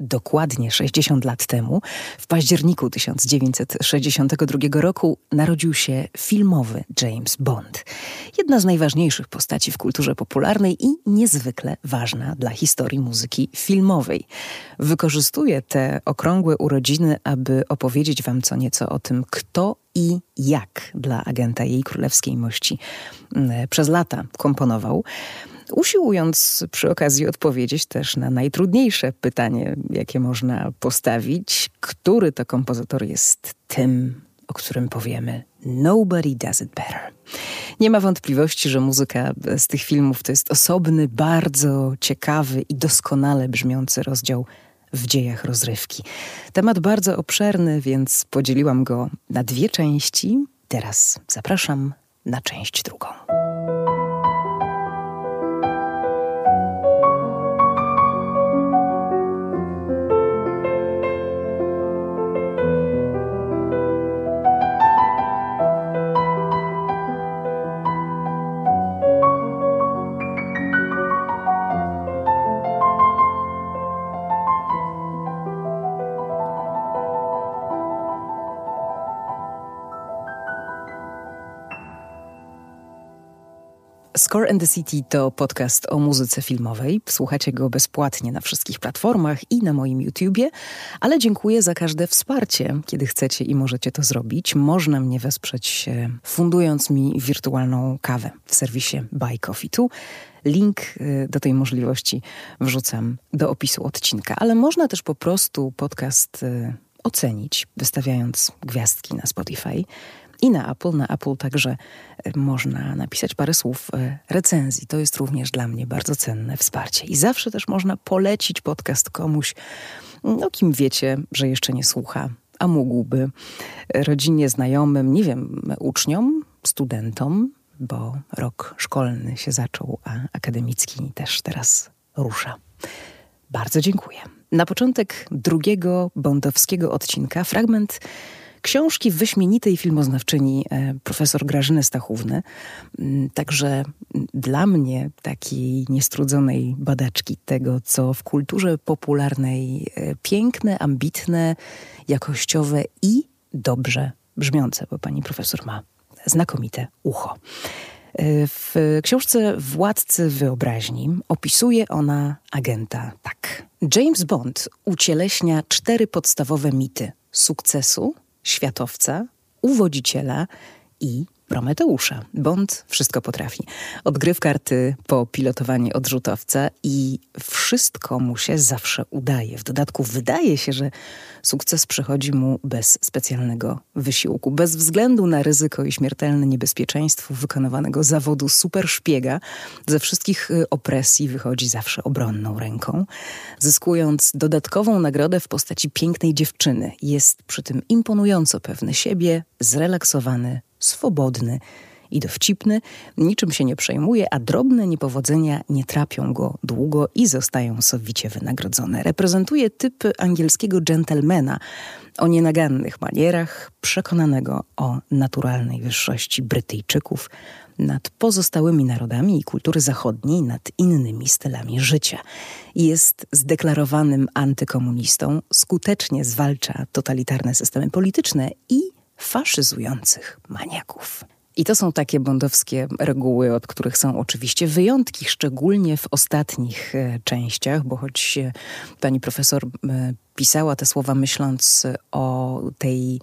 Dokładnie 60 lat temu, w październiku 1962 roku, narodził się filmowy James Bond. Jedna z najważniejszych postaci w kulturze popularnej i niezwykle ważna dla historii muzyki filmowej. Wykorzystuję te okrągłe urodziny, aby opowiedzieć Wam co nieco o tym, kto i jak dla agenta jej królewskiej mości mm, przez lata komponował usiłując przy okazji odpowiedzieć też na najtrudniejsze pytanie, jakie można postawić: który to kompozytor jest tym, o którym powiemy Nobody Does It Better. Nie ma wątpliwości, że muzyka z tych filmów to jest osobny, bardzo ciekawy i doskonale brzmiący rozdział w dziejach rozrywki. Temat bardzo obszerny, więc podzieliłam go na dwie części. Teraz zapraszam na część drugą. Score and the City to podcast o muzyce filmowej. Słuchacie go bezpłatnie na wszystkich platformach i na moim YouTubie, ale dziękuję za każde wsparcie, kiedy chcecie i możecie to zrobić. Można mnie wesprzeć fundując mi wirtualną kawę w serwisie Buy Coffee 2. Link y, do tej możliwości wrzucam do opisu odcinka, ale można też po prostu podcast y, ocenić, wystawiając gwiazdki na Spotify i na Apple. Na Apple także e, można napisać parę słów e, recenzji. To jest również dla mnie bardzo cenne wsparcie. I zawsze też można polecić podcast komuś, o kim wiecie, że jeszcze nie słucha, a mógłby. Rodzinie, znajomym, nie wiem, uczniom, studentom, bo rok szkolny się zaczął, a akademicki też teraz rusza. Bardzo dziękuję. Na początek drugiego bondowskiego odcinka fragment książki wyśmienitej filmoznawczyni e, profesor Grażyny Stachówny. Mm, także dla mnie, takiej niestrudzonej badaczki tego, co w kulturze popularnej e, piękne, ambitne, jakościowe i dobrze brzmiące, bo pani profesor ma znakomite ucho. E, w książce Władcy Wyobraźni opisuje ona agenta tak. James Bond ucieleśnia cztery podstawowe mity sukcesu, światowca, uwodziciela i Prometeusza. Bond wszystko potrafi. Od gry w karty po pilotowanie odrzutowca i wszystko mu się zawsze udaje. W dodatku wydaje się, że sukces przychodzi mu bez specjalnego wysiłku. Bez względu na ryzyko i śmiertelne niebezpieczeństwo wykonywanego zawodu superszpiega, ze wszystkich y, opresji wychodzi zawsze obronną ręką. Zyskując dodatkową nagrodę w postaci pięknej dziewczyny, jest przy tym imponująco pewny siebie, zrelaksowany, swobodny i dowcipny, niczym się nie przejmuje, a drobne niepowodzenia nie trapią go długo i zostają sowicie wynagrodzone. Reprezentuje typ angielskiego gentlemana o nienagannych manierach, przekonanego o naturalnej wyższości Brytyjczyków nad pozostałymi narodami i kultury zachodniej, nad innymi stylami życia. Jest zdeklarowanym antykomunistą, skutecznie zwalcza totalitarne systemy polityczne i faszyzujących maniaków. I to są takie bondowskie reguły, od których są oczywiście wyjątki, szczególnie w ostatnich e, częściach, bo choć e, pani profesor e, pisała te słowa myśląc o tej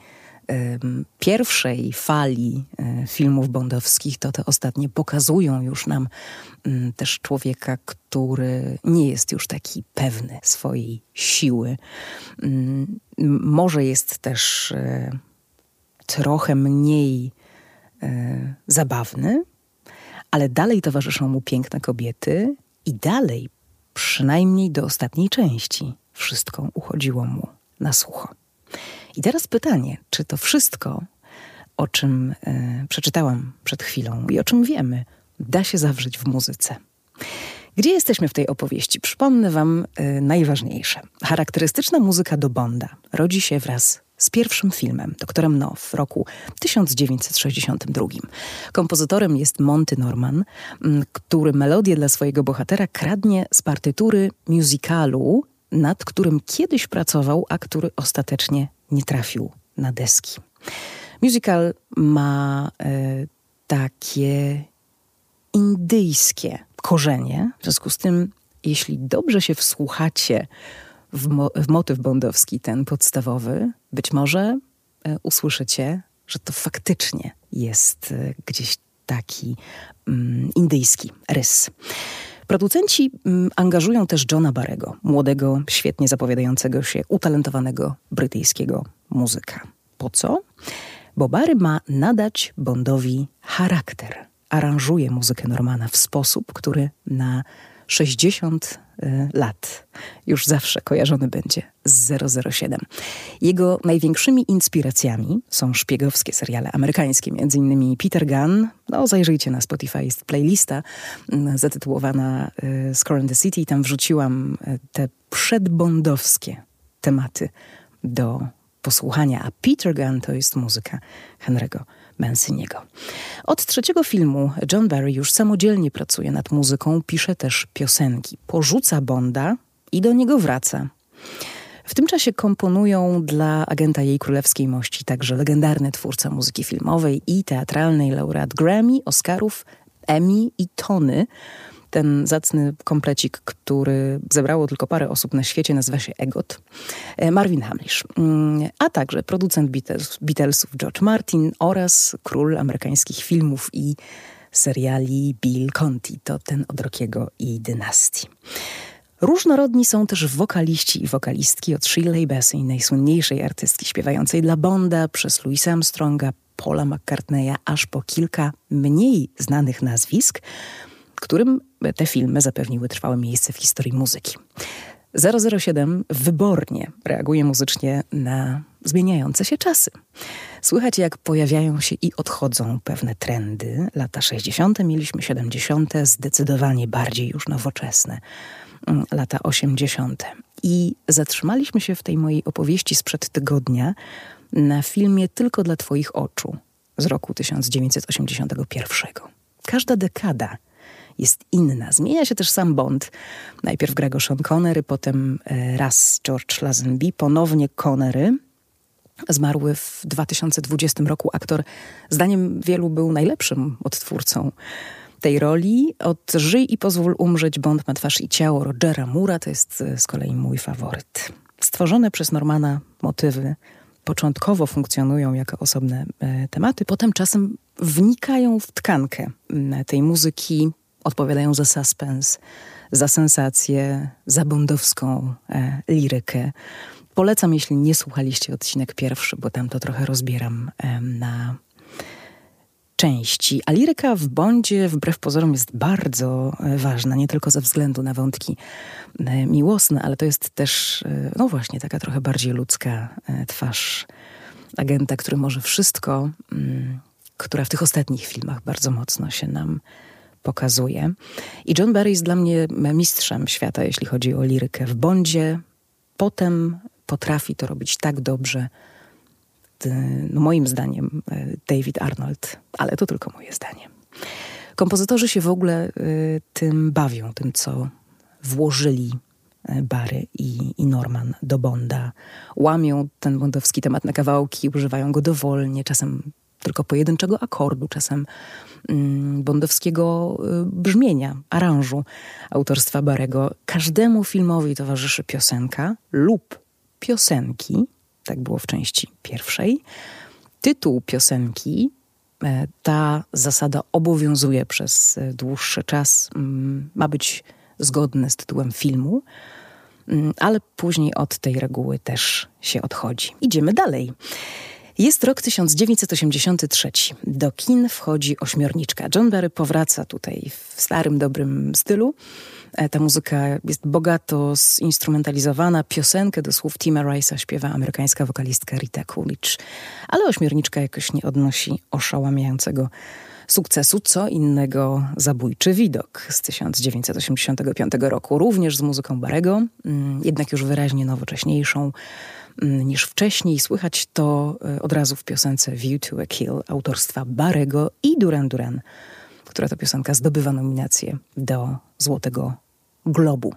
pierwszej fali filmów bondowskich, to te ostatnie pokazują już nam mm, też człowieka, który nie jest już taki pewny swojej siły. Mm, może jest też trochę mniej e, zabawny, ale dalej towarzyszą mu piękne kobiety i dalej, przynajmniej do ostatniej części, wszystko uchodziło mu na sucho. I teraz pytanie, czy to wszystko, o czym e, przeczytałam przed chwilą i o czym wiemy, da się zawrzeć w muzyce? Gdzie jesteśmy w tej opowieści? Przypomnę Wam y, najważniejsze. Charakterystyczna muzyka do Bonda rodzi się wraz z pierwszym filmem, doktorem No, w roku 1962. Kompozytorem jest Monty Norman, który melodię dla swojego bohatera kradnie z partytury musicalu nad którym kiedyś pracował, a który ostatecznie nie trafił na deski. Musical ma e, takie indyjskie korzenie, w związku z tym, jeśli dobrze się wsłuchacie w, mo w motyw bondowski, ten podstawowy, być może e, usłyszycie, że to faktycznie jest e, gdzieś taki mm, indyjski rys. Producenci mm, angażują też Johna Barego, młodego, świetnie zapowiadającego się, utalentowanego brytyjskiego muzyka. Po co? Bo Barry ma nadać Bondowi charakter. Aranżuje muzykę Normana w sposób, który na 60 y, lat już zawsze kojarzony będzie z 007. Jego największymi inspiracjami są szpiegowskie seriale amerykańskie, innymi Peter Gunn. No, zajrzyjcie na Spotify, jest playlista mm, zatytułowana y, Score in the City. Tam wrzuciłam y, te przedbondowskie tematy do posłuchania, a Peter Gunn to jest muzyka Henry'ego Manciniego. Od trzeciego filmu John Barry już samodzielnie pracuje nad muzyką, pisze też piosenki. Porzuca Bonda i do niego wraca. W tym czasie komponują dla agenta jej królewskiej mości także legendarny twórca muzyki filmowej i teatralnej, laureat Grammy, Oscarów, Emmy i Tony, ten zacny komplecik, który zebrało tylko parę osób na świecie, nazywa się EGOT. E, Marvin Hamlish, mm, a także producent Beatles, Beatlesów George Martin oraz król amerykańskich filmów i seriali Bill Conti. To ten od Rockiego i dynastii. Różnorodni są też wokaliści i wokalistki od Shirley Bassey, najsłynniejszej artystki śpiewającej dla Bonda, przez Louisa Armstronga, Paula McCartneya, aż po kilka mniej znanych nazwisk, którym te filmy zapewniły trwałe miejsce w historii muzyki. 007 wybornie reaguje muzycznie na zmieniające się czasy. Słychać, jak pojawiają się i odchodzą pewne trendy. Lata 60., mieliśmy 70., zdecydowanie bardziej już nowoczesne. Mm, lata 80. I zatrzymaliśmy się w tej mojej opowieści sprzed tygodnia na filmie Tylko dla Twoich oczu z roku 1981. Każda dekada jest inna. Zmienia się też sam Bond. Najpierw gra go Sean Connery, potem e, raz George Lazenby, ponownie Connery. Zmarły w 2020 roku aktor, zdaniem wielu był najlepszym odtwórcą tej roli. Od Żyj i pozwól umrzeć Bond ma twarz i ciało Rogera Mura to jest e, z kolei mój faworyt. Stworzone przez Normana motywy początkowo funkcjonują jako osobne e, tematy, potem czasem wnikają w tkankę tej muzyki, odpowiadają za suspens, za sensację, za bondowską e, lirykę. Polecam, jeśli nie słuchaliście odcinek pierwszy, bo tam to trochę rozbieram e, na części. A liryka w Bondzie wbrew pozorom jest bardzo e, ważna, nie tylko ze względu na wątki e, miłosne, ale to jest też, e, no właśnie, taka trochę bardziej ludzka twarz agenta, który może wszystko, mm, która w tych ostatnich filmach bardzo mocno się nam pokazuje. I John Barry jest dla mnie mistrzem świata, jeśli chodzi o lirykę w Bondzie. Potem potrafi to robić tak dobrze, no moim zdaniem, e, David Arnold, ale to tylko moje zdanie. Kompozytorzy się w ogóle e, tym bawią, tym co włożyli e, Barry i, i Norman do Bonda. Łamią ten bondowski temat na kawałki, używają go dowolnie, czasem tylko pojedynczego akordu, czasem mm, bondowskiego y, brzmienia, aranżu autorstwa Barego. Każdemu filmowi towarzyszy piosenka lub piosenki, tak było w części pierwszej. Tytuł piosenki, e, ta zasada obowiązuje przez e, dłuższy czas, mm, ma być zgodny z tytułem filmu, mm, ale później od tej reguły też się odchodzi. Idziemy dalej. Jest rok 1983. Do kin wchodzi ośmiorniczka. John Barry powraca tutaj w starym, dobrym stylu. E, ta muzyka jest bogato zinstrumentalizowana. Piosenkę do słów Tima Rice'a śpiewa amerykańska wokalistka Rita Coolidge. Ale ośmiorniczka jakoś nie odnosi oszałamiającego sukcesu. Co innego zabójczy widok z 1985 roku. Również z muzyką Barego, mm, jednak już wyraźnie nowocześniejszą niż wcześniej. Słychać to e, od razu w piosence View to a Kill autorstwa Barego i Duran Duran, która to piosenka zdobywa nominację do Złotego Globu.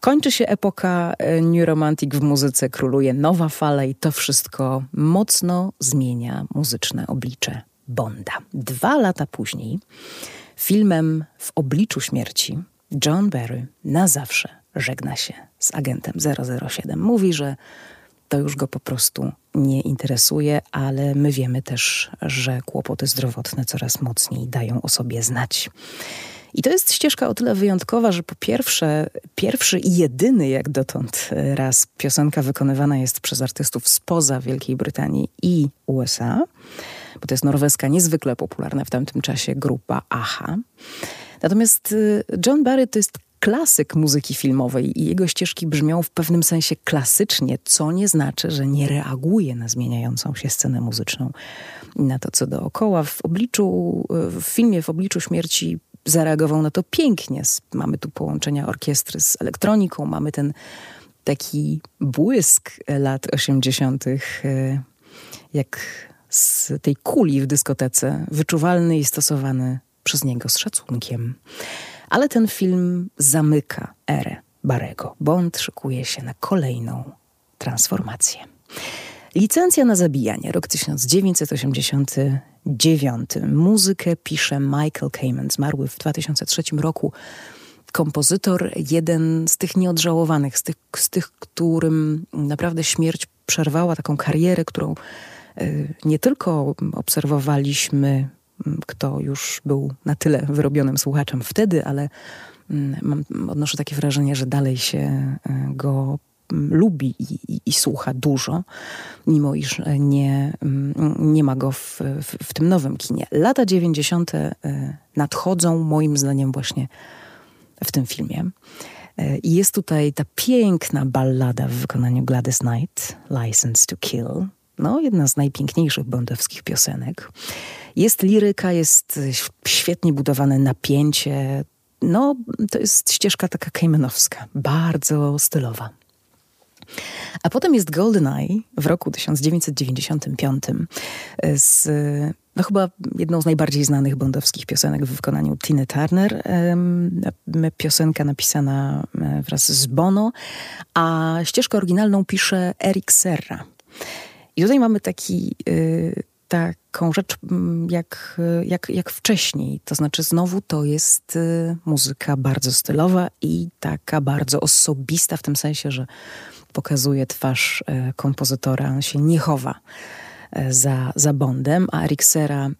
Kończy się epoka e, New Romantic w muzyce, króluje nowa fala i to wszystko mocno zmienia muzyczne oblicze Bonda. Dwa lata później, filmem W obliczu śmierci, John Barry na zawsze żegna się z agentem 007. Mówi, że to już go po prostu nie interesuje, ale my wiemy też, że kłopoty zdrowotne coraz mocniej dają o sobie znać. I to jest ścieżka o tyle wyjątkowa, że po pierwsze, pierwszy i jedyny jak dotąd raz piosenka wykonywana jest przez artystów spoza Wielkiej Brytanii i USA, bo to jest norweska niezwykle popularna w tamtym czasie grupa AHA. Natomiast y, John Barry to jest klasyk muzyki filmowej i jego ścieżki brzmią w pewnym sensie klasycznie, co nie znaczy, że nie reaguje na zmieniającą się scenę muzyczną i na to, co dookoła. W obliczu, w filmie W obliczu śmierci zareagował na to pięknie. Mamy tu połączenia orkiestry z elektroniką, mamy ten taki błysk lat 80., e, jak z tej kuli w dyskotece, wyczuwalny i stosowany przez niego z szacunkiem. Ale ten film zamyka erę Barego. Bond szykuje się na kolejną transformację. Licencja na zabijanie, rok 1989. Muzykę pisze Michael Kamen, zmarły w 2003 roku. Kompozytor, jeden z tych nieodżałowanych, z tych, z tych którym naprawdę śmierć przerwała taką karierę, którą y, nie tylko obserwowaliśmy kto już był na tyle wyrobionym słuchaczem wtedy, ale mam, odnoszę takie wrażenie, że dalej się e, go lubi i, i, i, słucha dużo, mimo iż nie, mm, nie ma go w, w, w tym nowym kinie. Lata 90. E, nadchodzą moim zdaniem właśnie w tym filmie. E, I jest tutaj ta piękna ballada w wykonaniu Gladys Knight, License to Kill. No, jedna z najpiękniejszych bondowskich piosenek. Jest liryka, jest świetnie budowane napięcie. No, to jest ścieżka taka kejmenowska, bardzo stylowa. A potem jest GoldenEye w roku 1995 z no chyba jedną z najbardziej znanych bondowskich piosenek w wykonaniu Tiny Turner. Piosenka napisana e, wraz z Bono, a ścieżkę oryginalną pisze Eric Serra. I tutaj mamy taki y, taką rzecz mm, jak, jak, jak wcześniej. To znaczy, znowu to jest y, muzyka bardzo stylowa i taka bardzo osobista, w tym sensie, że pokazuje twarz y, kompozytora, on się nie chowa y, za, za Bondem, a Eric Serra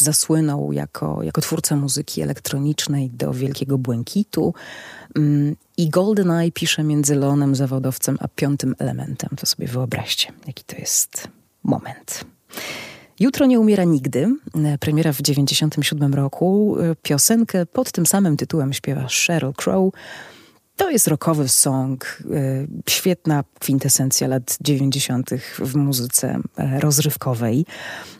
zasłynął jako, jako twórca muzyki elektronicznej do Wielkiego Błękitu mm, i GoldenEye pisze między Leonem zawodowcem a piątym elementem. To sobie wyobraźcie, jaki to jest moment. Jutro nie umiera nigdy. Premiera w 97 roku. Piosenkę pod tym samym tytułem śpiewa Sheryl Crow. To jest rockowy song, e, świetna kwintesencja lat 90. w muzyce e, rozrywkowej.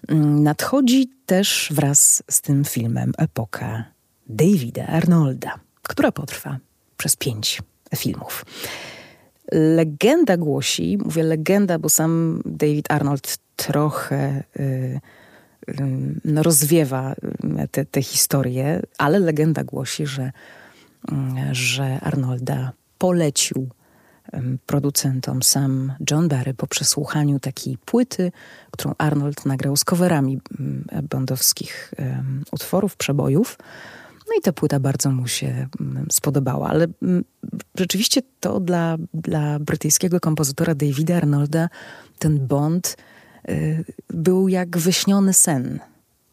Mm, nadchodzi też wraz z tym filmem epoka Davida Arnolda, która potrwa przez pięć filmów. Legenda głosi, mówię legenda, bo sam David Arnold trochę y, y, no, rozwiewa te, te historie, ale legenda głosi, że, y, że Arnolda polecił producentom sam John Barry po przesłuchaniu takiej płyty, którą Arnold nagrał z coverami bondowskich utworów, przebojów. No i ta płyta bardzo mu się spodobała, ale rzeczywiście to dla, dla brytyjskiego kompozytora Davida Arnolda ten Bond Y, był jak wyśniony sen.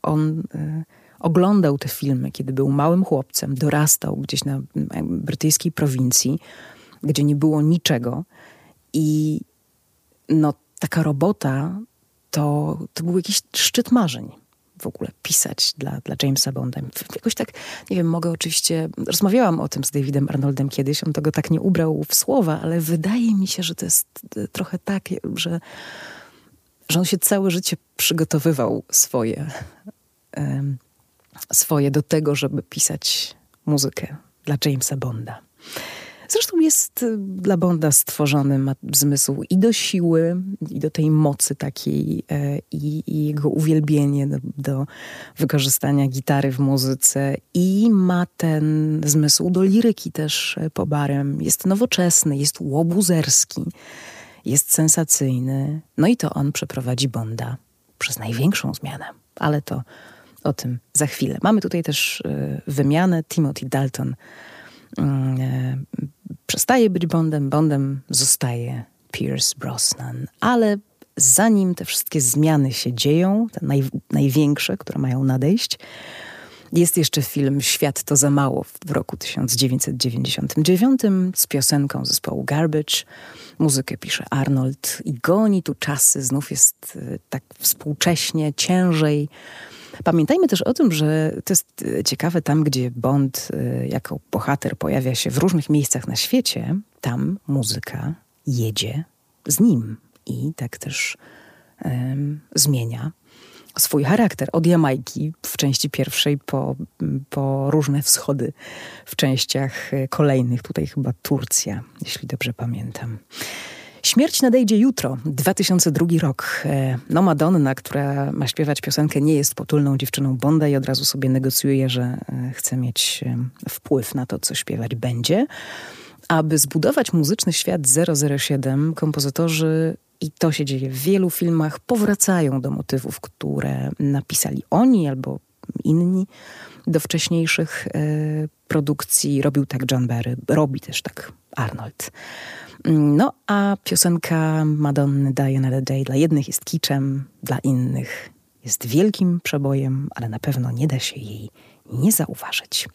On y, oglądał te filmy, kiedy był małym chłopcem, dorastał gdzieś na brytyjskiej prowincji, gdzie nie było niczego. I no, taka robota to, to był jakiś szczyt marzeń w ogóle pisać dla, dla Jamesa Bonda. Jakoś tak, nie wiem, mogę oczywiście, rozmawiałam o tym z Davidem Arnoldem kiedyś, on tego tak nie ubrał w słowa, ale wydaje mi się, że to jest trochę tak, że że on się całe życie przygotowywał swoje, swoje do tego, żeby pisać muzykę dla Jamesa Bonda. Zresztą jest y, dla Bonda stworzony ma zmysł i do siły, i do tej mocy takiej, e, i, i jego uwielbienie do, do, wykorzystania gitary w muzyce, i ma ten zmysł do liryki też e, po barem. Jest nowoczesny, jest łobuzerski, jest sensacyjny. No i to on przeprowadzi Bonda przez największą zmianę, ale to o tym za chwilę. Mamy tutaj też e, wymianę. Timothy Dalton mm, przestaje być Bondem, Bondem zostaje Pierce Brosnan, ale zanim te wszystkie zmiany się dzieją, te naj, największe, które mają nadejść, jest jeszcze film Świat to za mało w roku 1999 z piosenką zespołu Garbage. Muzykę pisze Arnold i goni tu czasy. Znów jest e, tak współcześnie, ciężej. Pamiętajmy też o tym, że to jest e, ciekawe tam, gdzie Bond e, jako bohater pojawia się w różnych miejscach na świecie, tam muzyka jedzie z nim i tak też um, zmienia swój charakter. Od Jamajki w części pierwszej po, po różne wschody w częściach e, kolejnych. Tutaj chyba Turcja, jeśli dobrze pamiętam. Śmierć nadejdzie jutro, 2002 rok. E, no Madonna, która ma śpiewać piosenkę, nie jest potulną dziewczyną Bonda i od razu sobie negocjuje, że e, chce mieć wpływ na to, co śpiewać będzie. Aby zbudować muzyczny świat 007, kompozytorzy i to się dzieje w wielu filmach, powracają do motywów, które napisali oni albo inni do wcześniejszych e, produkcji. Robił tak John Barry, robi też tak Arnold. No a piosenka Madonny Die Another Day dla jednych jest kiczem, dla innych jest wielkim przebojem, ale na pewno nie da się jej nie zauważyć.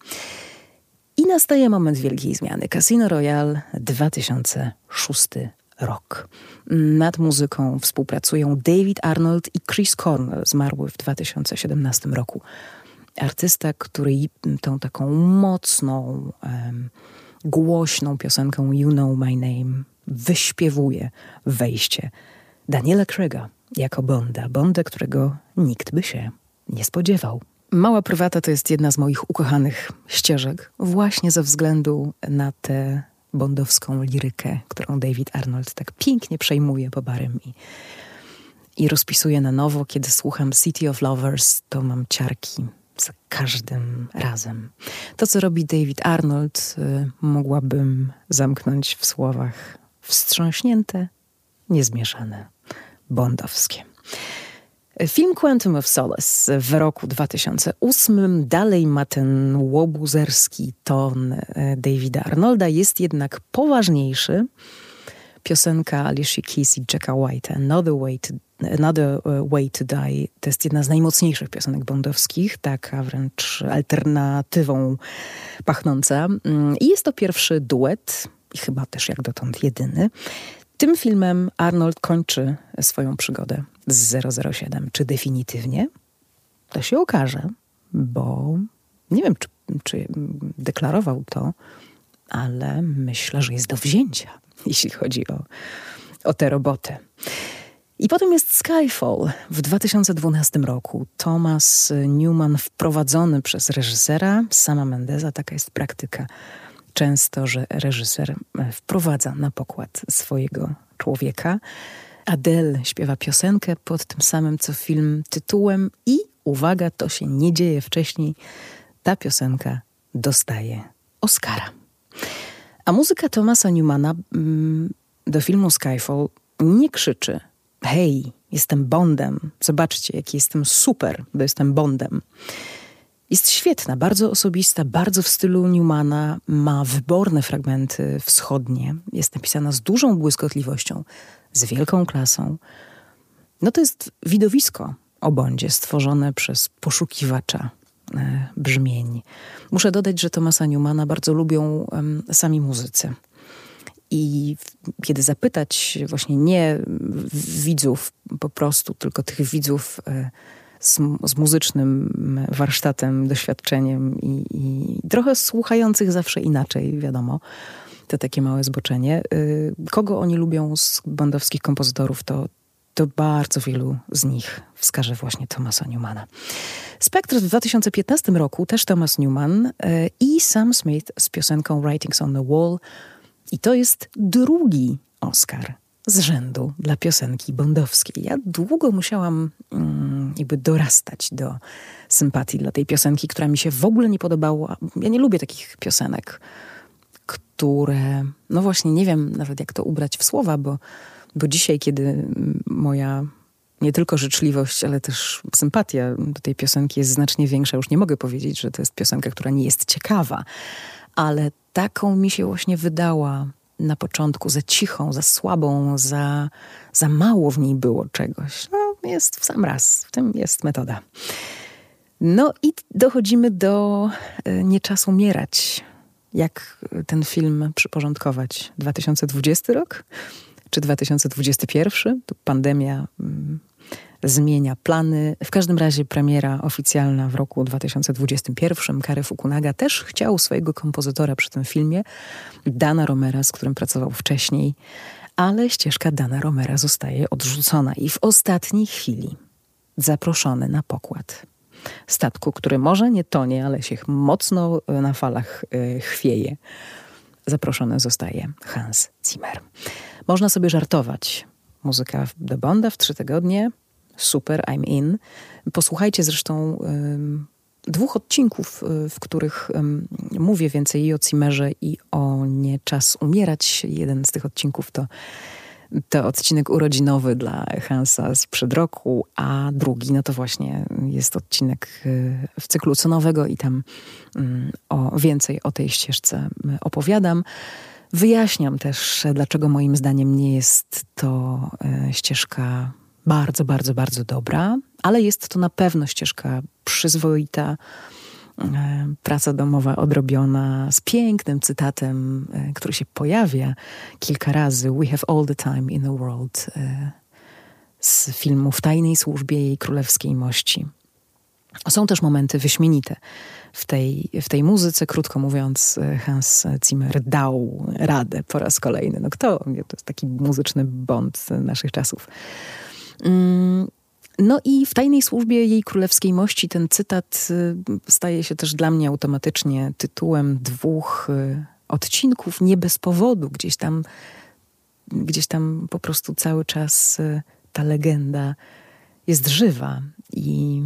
I nastaje moment wielkiej zmiany. Casino Royale 2006 rok. Nad muzyką współpracują David Arnold i Chris Cornell, zmarły w 2017 roku. Artysta, który tą taką mocną, um, głośną piosenką You Know My Name wyśpiewuje wejście Daniela Craiga jako Bonda. Bonda, którego nikt by się nie spodziewał. Mała prywata to jest jedna z moich ukochanych ścieżek, właśnie ze względu na tę bondowską lirykę, którą David Arnold tak pięknie przejmuje po barem i, i rozpisuje na nowo. Kiedy słucham City of Lovers, to mam ciarki za każdym razem. To, co robi David Arnold, y, mogłabym zamknąć w słowach wstrząśnięte, niezmieszane, bondowskie. Film Quantum of Solace w roku 2008 dalej ma ten łobuzerski ton e, Davida Arnolda, jest jednak poważniejszy. Piosenka Alicia Keys i Jacka White, Another Way to, Another e, Way to Die, to jest jedna z najmocniejszych piosenek bondowskich, taka wręcz alternatywą pachnąca. Mm, I jest to pierwszy duet, i chyba też jak dotąd jedyny. Tym filmem Arnold kończy swoją przygodę z 007. Czy definitywnie? To się okaże, bo nie wiem, czy, czy deklarował to, ale myślę, że jest do wzięcia, jeśli chodzi o, o tę robotę. I potem jest Skyfall w 2012 roku. Thomas Newman wprowadzony przez reżysera Sama Mendeza, taka jest praktyka często, że reżyser wprowadza na pokład swojego człowieka. Adele śpiewa piosenkę pod tym samym co film tytułem i uwaga, to się nie dzieje wcześniej. Ta piosenka dostaje Oscara. A muzyka Thomasa Newmana mm, do filmu Skyfall nie krzyczy hej, jestem Bondem, zobaczcie, jaki jestem super, bo jestem Bondem. Jest świetna, bardzo osobista, bardzo w stylu Newmana, ma wyborne fragmenty wschodnie, jest napisana z dużą błyskotliwością, z wielką klasą. No to jest widowisko o Bondzie stworzone przez poszukiwacza e, brzmień. Muszę dodać, że Tomasa Newmana bardzo lubią sami muzycy. I kiedy zapytać właśnie nie widzów po prostu, tylko tych widzów e, z, z muzycznym warsztatem, doświadczeniem i, i trochę słuchających zawsze inaczej, wiadomo, to takie małe zboczenie. Y, kogo oni lubią z bandowskich kompozytorów, to, to bardzo wielu z nich wskaże właśnie Thomasa Newmana. Spectre w 2015 roku też Thomas Newman y, i Sam Smith z piosenką Writings on the Wall I to jest drugi Oscar z rzędu dla piosenki bondowskiej. Ja długo musiałam mm, jakby dorastać do sympatii dla tej piosenki, która mi się w ogóle nie podobała. Ja nie lubię takich piosenek, które, no właśnie, nie wiem nawet jak to ubrać w słowa, bo, bo dzisiaj, kiedy moja nie tylko życzliwość, ale też sympatia do tej piosenki jest znacznie większa. Już nie mogę powiedzieć, że to jest piosenka, która nie jest ciekawa, ale taką mi się właśnie wydała na początku, za cichą, za słabą, za, za mało w niej było czegoś. No, jest w sam raz, w tym jest metoda. No i dochodzimy do e, Nie czas umierać. Jak ten film przyporządkować? 2020 rok? Czy 2021? Tu pandemia mm, zmienia plany. W każdym razie premiera oficjalna w roku 2021. Kary Fukunaga też chciał swojego kompozytora przy tym filmie, Dana Romera, z którym pracował wcześniej, ale ścieżka Dana Romera zostaje odrzucona i w ostatniej chwili zaproszony na pokład statku, który może nie tonie, ale się mocno na falach e, chwieje. Zaproszony zostaje Hans Zimmer. Można sobie żartować. Muzyka do Bonda w trzy tygodnie, super, I'm in. Posłuchajcie zresztą dwóch odcinków, y, w których mówię więcej i o Cimerze i o Nie czas umierać. Jeden z tych odcinków to to odcinek urodzinowy dla Hansa sprzed roku, a drugi, no to właśnie jest odcinek y, w cyklu cenowego i tam o więcej o tej ścieżce opowiadam. Wyjaśniam też, dlaczego moim zdaniem nie jest to y, ścieżka bardzo, bardzo, bardzo dobra, ale jest to na pewno ścieżka przyzwoita, e, praca domowa odrobiona z pięknym cytatem, e, który się pojawia kilka razy. We have all the time in the world e, z filmu W tajnej służbie jej królewskiej mości. Są też momenty wyśmienite w tej, w tej muzyce. Krótko mówiąc, Hans Zimmer dał radę po raz kolejny. No kto? To jest taki muzyczny bond naszych czasów. Mm, no i w tajnej służbie jej królewskiej mości ten cytat y, staje się też dla mnie automatycznie tytułem dwóch y, odcinków, nie bez powodu. Gdzieś tam, gdzieś tam po prostu cały czas y, ta legenda jest żywa i,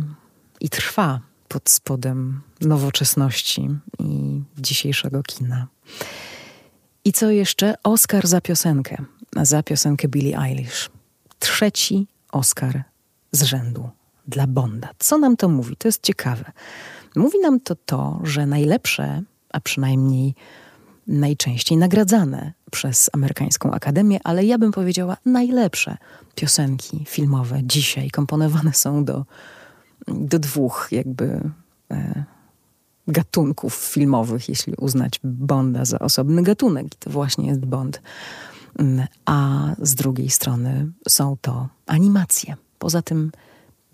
i trwa pod spodem nowoczesności i dzisiejszego kina. I co jeszcze? Oscar za piosenkę, za piosenkę Billie Eilish. Trzeci Oscar z rzędu dla Bonda. Co nam to mówi? To jest ciekawe. Mówi nam to to, że najlepsze, a przynajmniej najczęściej nagradzane przez amerykańską akademię, ale ja bym powiedziała najlepsze piosenki filmowe dzisiaj komponowane są do, do dwóch jakby e, gatunków filmowych, jeśli uznać Bonda za osobny gatunek. I to właśnie jest Bond a z drugiej strony są to animacje. Poza tym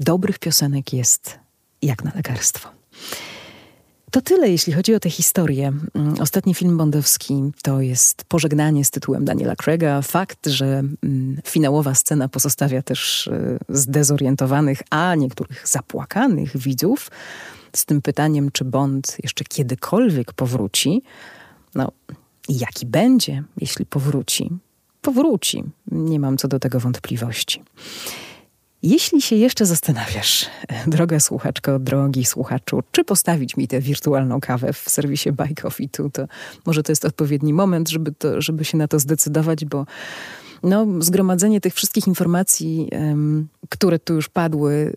dobrych piosenek jest jak na lekarstwo. To tyle, jeśli chodzi o tę historię. Mm, ostatni film bondowski to jest Pożegnanie z tytułem Daniela Craiga. Fakt, że mm, finałowa scena pozostawia też y, zdezorientowanych, a niektórych zapłakanych widzów z tym pytaniem, czy Bond jeszcze kiedykolwiek powróci. No, jaki będzie, jeśli powróci? Powróci. Nie mam co do tego wątpliwości. Jeśli się jeszcze zastanawiasz, droga słuchaczko, drogi słuchaczu, czy postawić mi tę wirtualną kawę w serwisie Buy Coffee tu, to może to jest odpowiedni moment, żeby, to, żeby się na to zdecydować, bo no, zgromadzenie tych wszystkich informacji, które tu już padły,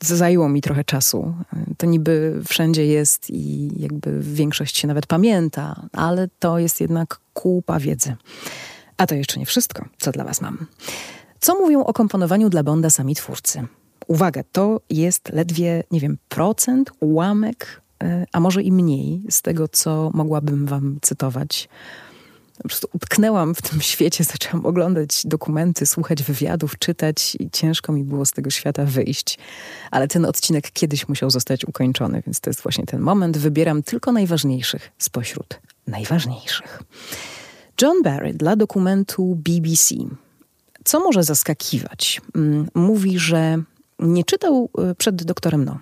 zajęło mi trochę czasu. To niby wszędzie jest i jakby większość się nawet pamięta, ale to jest jednak kupa wiedzy. A to jeszcze nie wszystko, co dla Was mam. Co mówią o komponowaniu dla Bonda sami twórcy? Uwaga, to jest ledwie, nie wiem, procent, ułamek, e, a może i mniej z tego, co mogłabym Wam cytować. Po prostu utknęłam w tym świecie, zaczęłam oglądać dokumenty, słuchać wywiadów, czytać i ciężko mi było z tego świata wyjść. Ale ten odcinek kiedyś musiał zostać ukończony, więc to jest właśnie ten moment. Wybieram tylko najważniejszych spośród najważniejszych. John Barry dla dokumentu BBC. Co może zaskakiwać? Mm, mówi, że nie czytał y, przed doktorem No.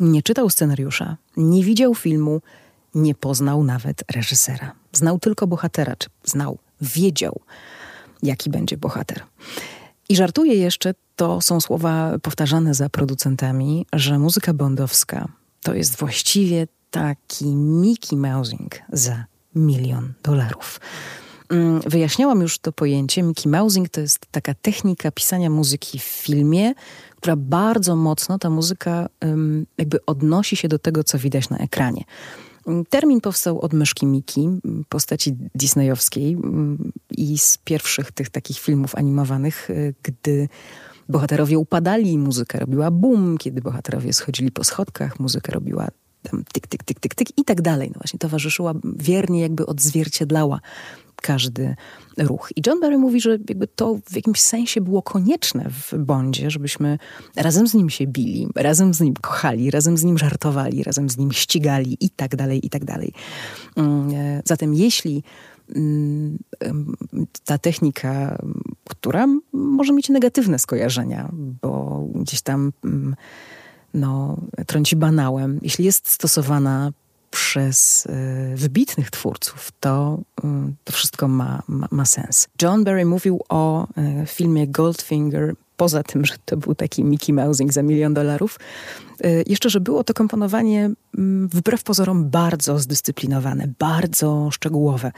Nie czytał scenariusza, nie widział filmu, Nie poznał nawet reżysera. Znał tylko bohatera, czy znał, wiedział, jaki będzie bohater. I żartuje jeszcze, to są słowa powtarzane za producentami, że muzyka bondowska to jest właściwie taki Mickey Mousing za milion dolarów. Mm, wyjaśniałam już to pojęcie. Mickey Mousing to jest taka technika pisania muzyki w filmie, która bardzo mocno, ta muzyka jakby odnosi się do tego, co widać na ekranie. Termin powstał od myszki Miki, postaci disneyowskiej i z pierwszych tych takich filmów animowanych, y, gdy bohaterowie upadali, muzyka robiła boom, kiedy bohaterowie schodzili po schodkach, muzyka robiła tam tyk, tyk, tyk, tyk, tyk i tak dalej. No właśnie towarzyszyła, wiernie jakby odzwierciedlała każdy ruch. I John Barry mówi, że jakby to w jakimś sensie było konieczne w Bondzie, żebyśmy razem z nim się bili, razem z nim kochali, razem z nim żartowali, razem z nim ścigali i tak dalej, i tak dalej. Mm, e, zatem jeśli mm, ta technika, która może mieć negatywne skojarzenia, bo gdzieś tam mm, no, trąci banałem, jeśli jest stosowana przez y, wybitnych twórców, to, y, to wszystko ma, ma, ma, sens. John Barry mówił o y, filmie Goldfinger, poza tym, że to był taki Mickey Mousing za milion dolarów, jeszcze, że było to komponowanie mm, wbrew pozorom bardzo zdyscyplinowane, bardzo szczegółowe.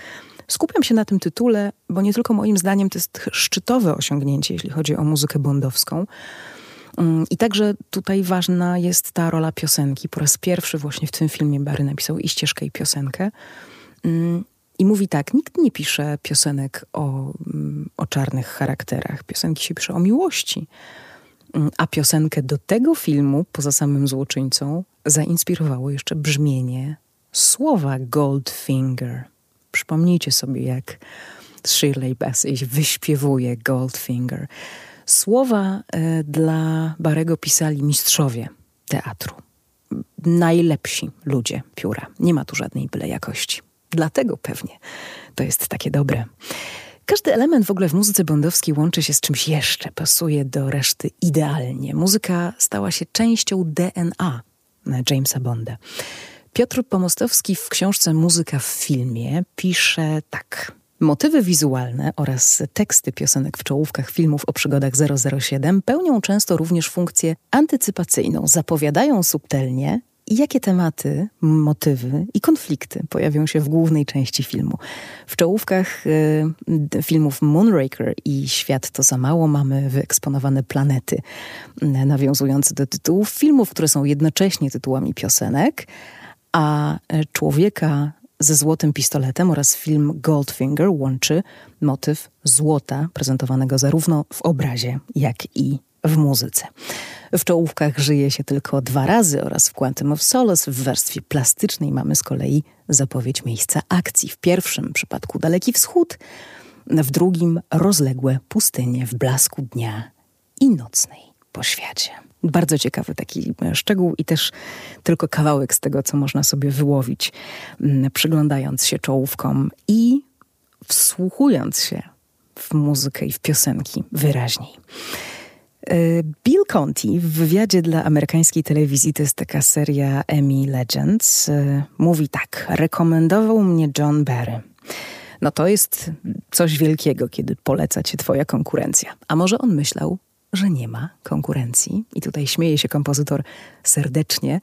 Skupiam się na tym tytule, bo nie tylko moim zdaniem to jest szczytowe osiągnięcie, jeśli chodzi o muzykę bondowską, I także tutaj ważna jest ta rola piosenki. Po raz pierwszy właśnie w tym filmie Barry napisał i ścieżkę, i piosenkę. Mm, I mówi tak, nikt nie pisze piosenek o, mm, o czarnych charakterach. Piosenki się pisze o miłości. A piosenkę do tego filmu, poza samym złoczyńcą, zainspirowało jeszcze brzmienie słowa Goldfinger. Przypomnijcie sobie, jak Shirley Bassey wyśpiewuje Goldfinger. Słowa e, dla Barego pisali mistrzowie teatru. Najlepsi ludzie pióra. Nie ma tu żadnej byle jakości. Dlatego pewnie to jest takie dobre. Każdy element w ogóle w muzyce bondowskiej łączy się z czymś jeszcze, pasuje do reszty idealnie. Muzyka stała się częścią DNA Jamesa Bonda. Piotr Pomostowski w książce Muzyka w filmie pisze tak. Motywy wizualne oraz teksty piosenek w czołówkach filmów o przygodach 007 pełnią często również funkcję antycypacyjną, zapowiadają subtelnie, jakie tematy, motywy i konflikty pojawią się w głównej części filmu. W czołówkach y, filmów Moonraker i Świat to za mało mamy wyeksponowane planety, nawiązujące do tytułów filmów, które są jednocześnie tytułami piosenek, a człowieka ze Złotym Pistoletem oraz film Goldfinger łączy motyw złota, prezentowanego zarówno w obrazie, jak i w muzyce. W czołówkach żyje się tylko dwa razy oraz w Quantum of Solace w warstwie plastycznej mamy z kolei zapowiedź miejsca akcji. W pierwszym przypadku Daleki Wschód, w drugim rozległe pustynie w blasku dnia i nocnej poświacie. Bardzo ciekawy taki e, szczegół i też tylko kawałek z tego, co można sobie wyłowić, przyglądając się czołówkom i wsłuchując się w muzykę i w piosenki wyraźniej. E, Bill Conti w wywiadzie dla amerykańskiej telewizji, to jest taka seria Emmy Legends, e, mówi tak: Rekomendował mnie John Barry. No to jest coś wielkiego, kiedy poleca cię twoja konkurencja. A może on myślał, że nie ma konkurencji, i tutaj śmieje się kompozytor serdecznie,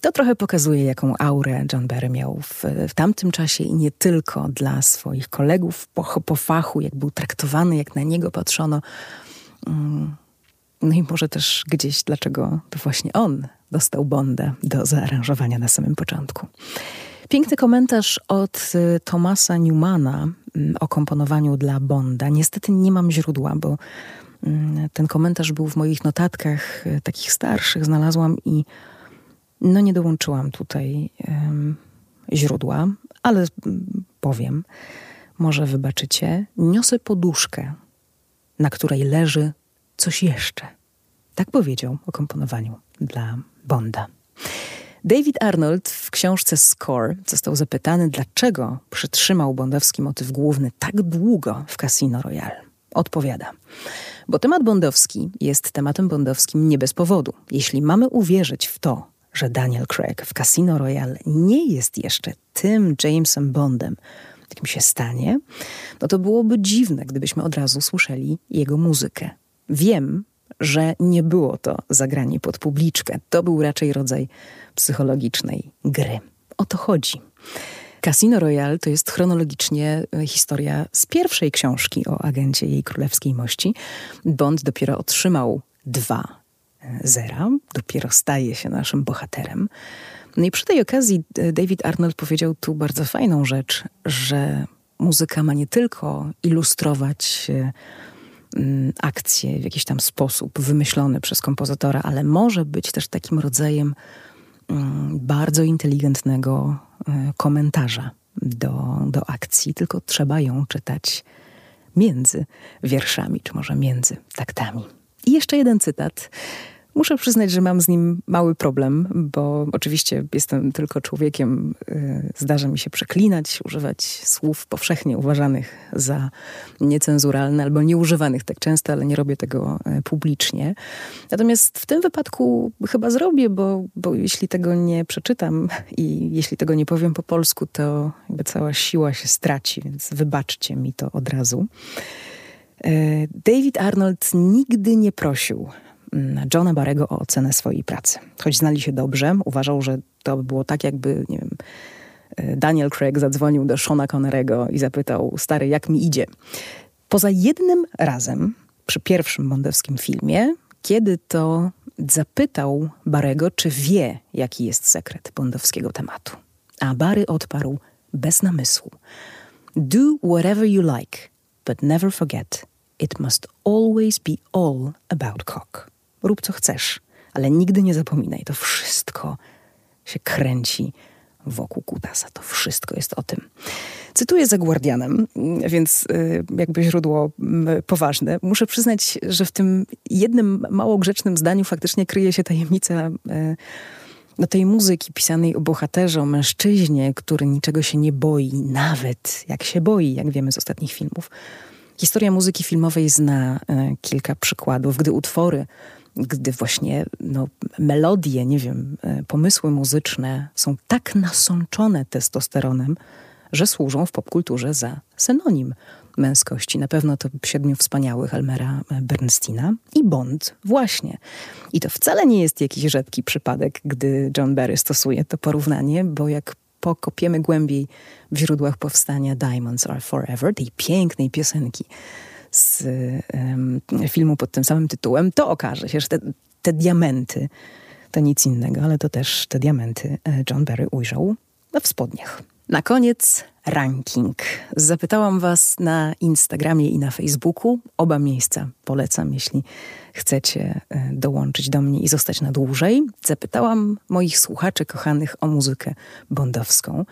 to trochę pokazuje, jaką aurę John Barry miał w, w tamtym czasie i nie tylko dla swoich kolegów po, po fachu, jak był traktowany, jak na niego patrzono. Mm, no i może też gdzieś, dlaczego to właśnie on dostał Bonda do zaaranżowania na samym początku. Piękny komentarz od y, Thomasa Newmana mm, o komponowaniu dla Bonda. Niestety nie mam źródła, bo ten komentarz był w moich notatkach e, takich starszych, znalazłam i no nie dołączyłam tutaj um, źródła, ale powiem, może wybaczycie, niosę poduszkę, na której leży coś jeszcze. Tak powiedział o komponowaniu dla Bonda. David Arnold w książce Score został zapytany, dlaczego przytrzymał bondowski motyw główny tak długo w Casino Royale. Odpowiada. Bo temat bondowski jest tematem bondowskim nie bez powodu. Jeśli mamy uwierzyć w to, że Daniel Craig w Casino Royale nie jest jeszcze tym Jamesem Bondem, jakim się stanie, no to byłoby dziwne, gdybyśmy od razu słyszeli jego muzykę. Wiem, że nie było to zagranie pod publiczkę. To był raczej rodzaj psychologicznej gry. O to chodzi. Casino Royale to jest chronologicznie e, historia z pierwszej książki o agencie jej królewskiej mości. Bond dopiero otrzymał dwa e, zera, dopiero staje się naszym bohaterem. No i przy tej okazji e, David Arnold powiedział tu bardzo fajną rzecz, że muzyka ma nie tylko ilustrować mm, akcję w jakiś tam sposób wymyślony przez kompozytora, ale może być też takim rodzajem bardzo inteligentnego e, komentarza do, do akcji, tylko trzeba ją czytać między wierszami, czy może między taktami. I jeszcze jeden cytat Muszę przyznać, że mam z nim mały problem, bo oczywiście jestem tylko człowiekiem. Y, zdarza mi się przeklinać, używać słów powszechnie uważanych za niecenzuralne albo nieużywanych tak często, ale nie robię tego y, publicznie. Natomiast w tym wypadku chyba zrobię, bo, bo jeśli tego nie przeczytam i jeśli tego nie powiem po polsku, to cała siła się straci, więc wybaczcie mi to od razu. Y, David Arnold nigdy nie prosił Johna Barego o ocenę swojej pracy. Choć znali się dobrze, uważał, że to by było tak, jakby, nie wiem, e, Daniel Craig zadzwonił do Shona Connerego i zapytał, stary, jak mi idzie? Poza jednym razem, przy pierwszym bondowskim filmie, kiedy to zapytał Barego, czy wie, jaki jest sekret bondowskiego tematu. A Bary odparł bez namysłu. Do whatever you like, but never forget, it must always be all about cock rób co chcesz, ale nigdy nie zapominaj, to wszystko się kręci wokół kutasa. To wszystko jest o tym. Cytuję za Guardianem, więc y, jakby źródło poważne. Muszę przyznać, że w tym jednym mało grzecznym zdaniu faktycznie kryje się tajemnica y, no tej muzyki pisanej o bohaterze, o mężczyźnie, który niczego się nie boi, nawet jak się boi, jak wiemy z ostatnich filmów. Historia muzyki filmowej zna y, kilka przykładów, gdy utwory gdy właśnie no, melodie, nie wiem, e, pomysły muzyczne są tak nasączone testosteronem, że służą w popkulturze za synonim męskości. Na pewno to Siedmiu Wspaniałych Elmera e, Bernsteina i Bond właśnie. I to wcale nie jest jakiś rzadki przypadek, gdy John Barry stosuje to porównanie, bo jak pokopiemy głębiej w źródłach powstania Diamonds Are Forever, tej pięknej piosenki z filmu pod tym samym tytułem, to okaże się, że te, te diamenty to nic innego, ale to też te diamenty e, John Barry ujrzał w spodniach. Na koniec ranking. Zapytałam Was na Instagramie i na Facebooku. Oba miejsca polecam, jeśli chcecie e, dołączyć do mnie i zostać na dłużej. Zapytałam moich słuchaczy kochanych o muzykę bondowską,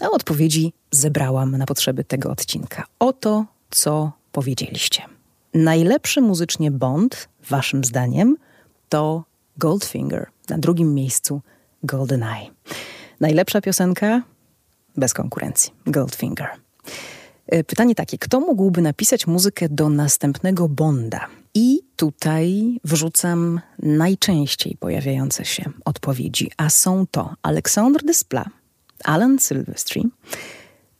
a odpowiedzi zebrałam na potrzeby tego odcinka. Oto co powiedzieliście. Najlepszy muzycznie Bond, waszym zdaniem, to Goldfinger. Na drugim miejscu GoldenEye. Najlepsza piosenka? Bez konkurencji. Goldfinger. E, pytanie takie, kto mógłby napisać muzykę do następnego Bonda? I tutaj wrzucam najczęściej pojawiające się odpowiedzi, a są to Alexandre Desplat, Alan Silvestri,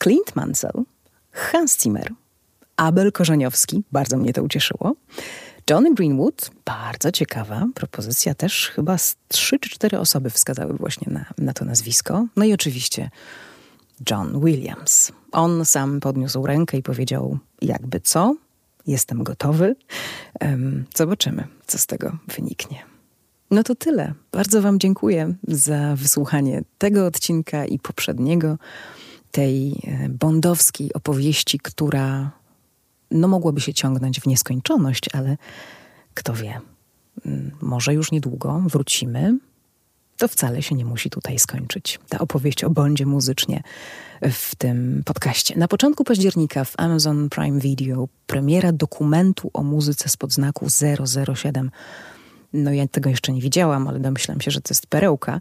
Clint Mansell, Hans Zimmer, Abel Korzeniowski, bardzo mnie to ucieszyło. Johnny Greenwood, bardzo ciekawa propozycja, też chyba trzy czy cztery osoby wskazały właśnie na, na to nazwisko. No i oczywiście John Williams. On sam podniósł rękę i powiedział: Jakby co? Jestem gotowy. Um, zobaczymy, co z tego wyniknie. No to tyle. Bardzo Wam dziękuję za wysłuchanie tego odcinka i poprzedniego, tej e, bondowskiej opowieści, która no mogłoby się ciągnąć w nieskończoność, ale kto wie, mm, może już niedługo wrócimy. To wcale się nie musi tutaj skończyć. Ta opowieść o Bondzie muzycznie w tym podcaście. Na początku października w Amazon Prime Video premiera dokumentu o muzyce spod znaku 007 no ja tego jeszcze nie widziałam, ale domyślam się, że to jest perełka,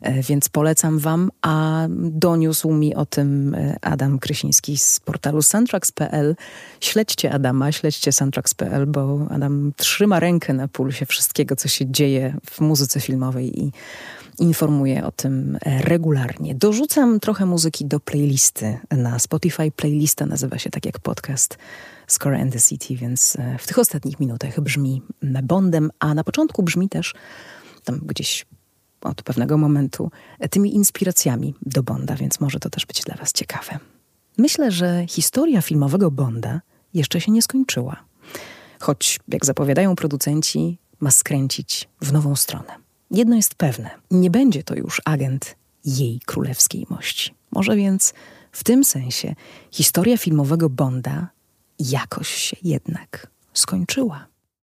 e, więc polecam wam, a doniósł mi o tym e, Adam Krysiński z portalu soundtracks.pl. Śledźcie Adama, śledźcie soundtracks.pl, bo Adam trzyma rękę na pulsie wszystkiego, co się dzieje w muzyce filmowej i Informuję o tym regularnie. Dorzucam trochę muzyki do playlisty na Spotify. Playlista nazywa się tak jak podcast Score and the City, więc e, w tych ostatnich minutach brzmi Bondem, a na początku brzmi też tam gdzieś od pewnego momentu tymi inspiracjami do Bonda, więc może to też być dla Was ciekawe. Myślę, że historia filmowego Bonda jeszcze się nie skończyła. Choć, jak zapowiadają producenci, ma skręcić w nową stronę. Jedno jest pewne: nie będzie to już agent jej królewskiej mości. Może więc w tym sensie historia filmowego Bonda jakoś się jednak skończyła.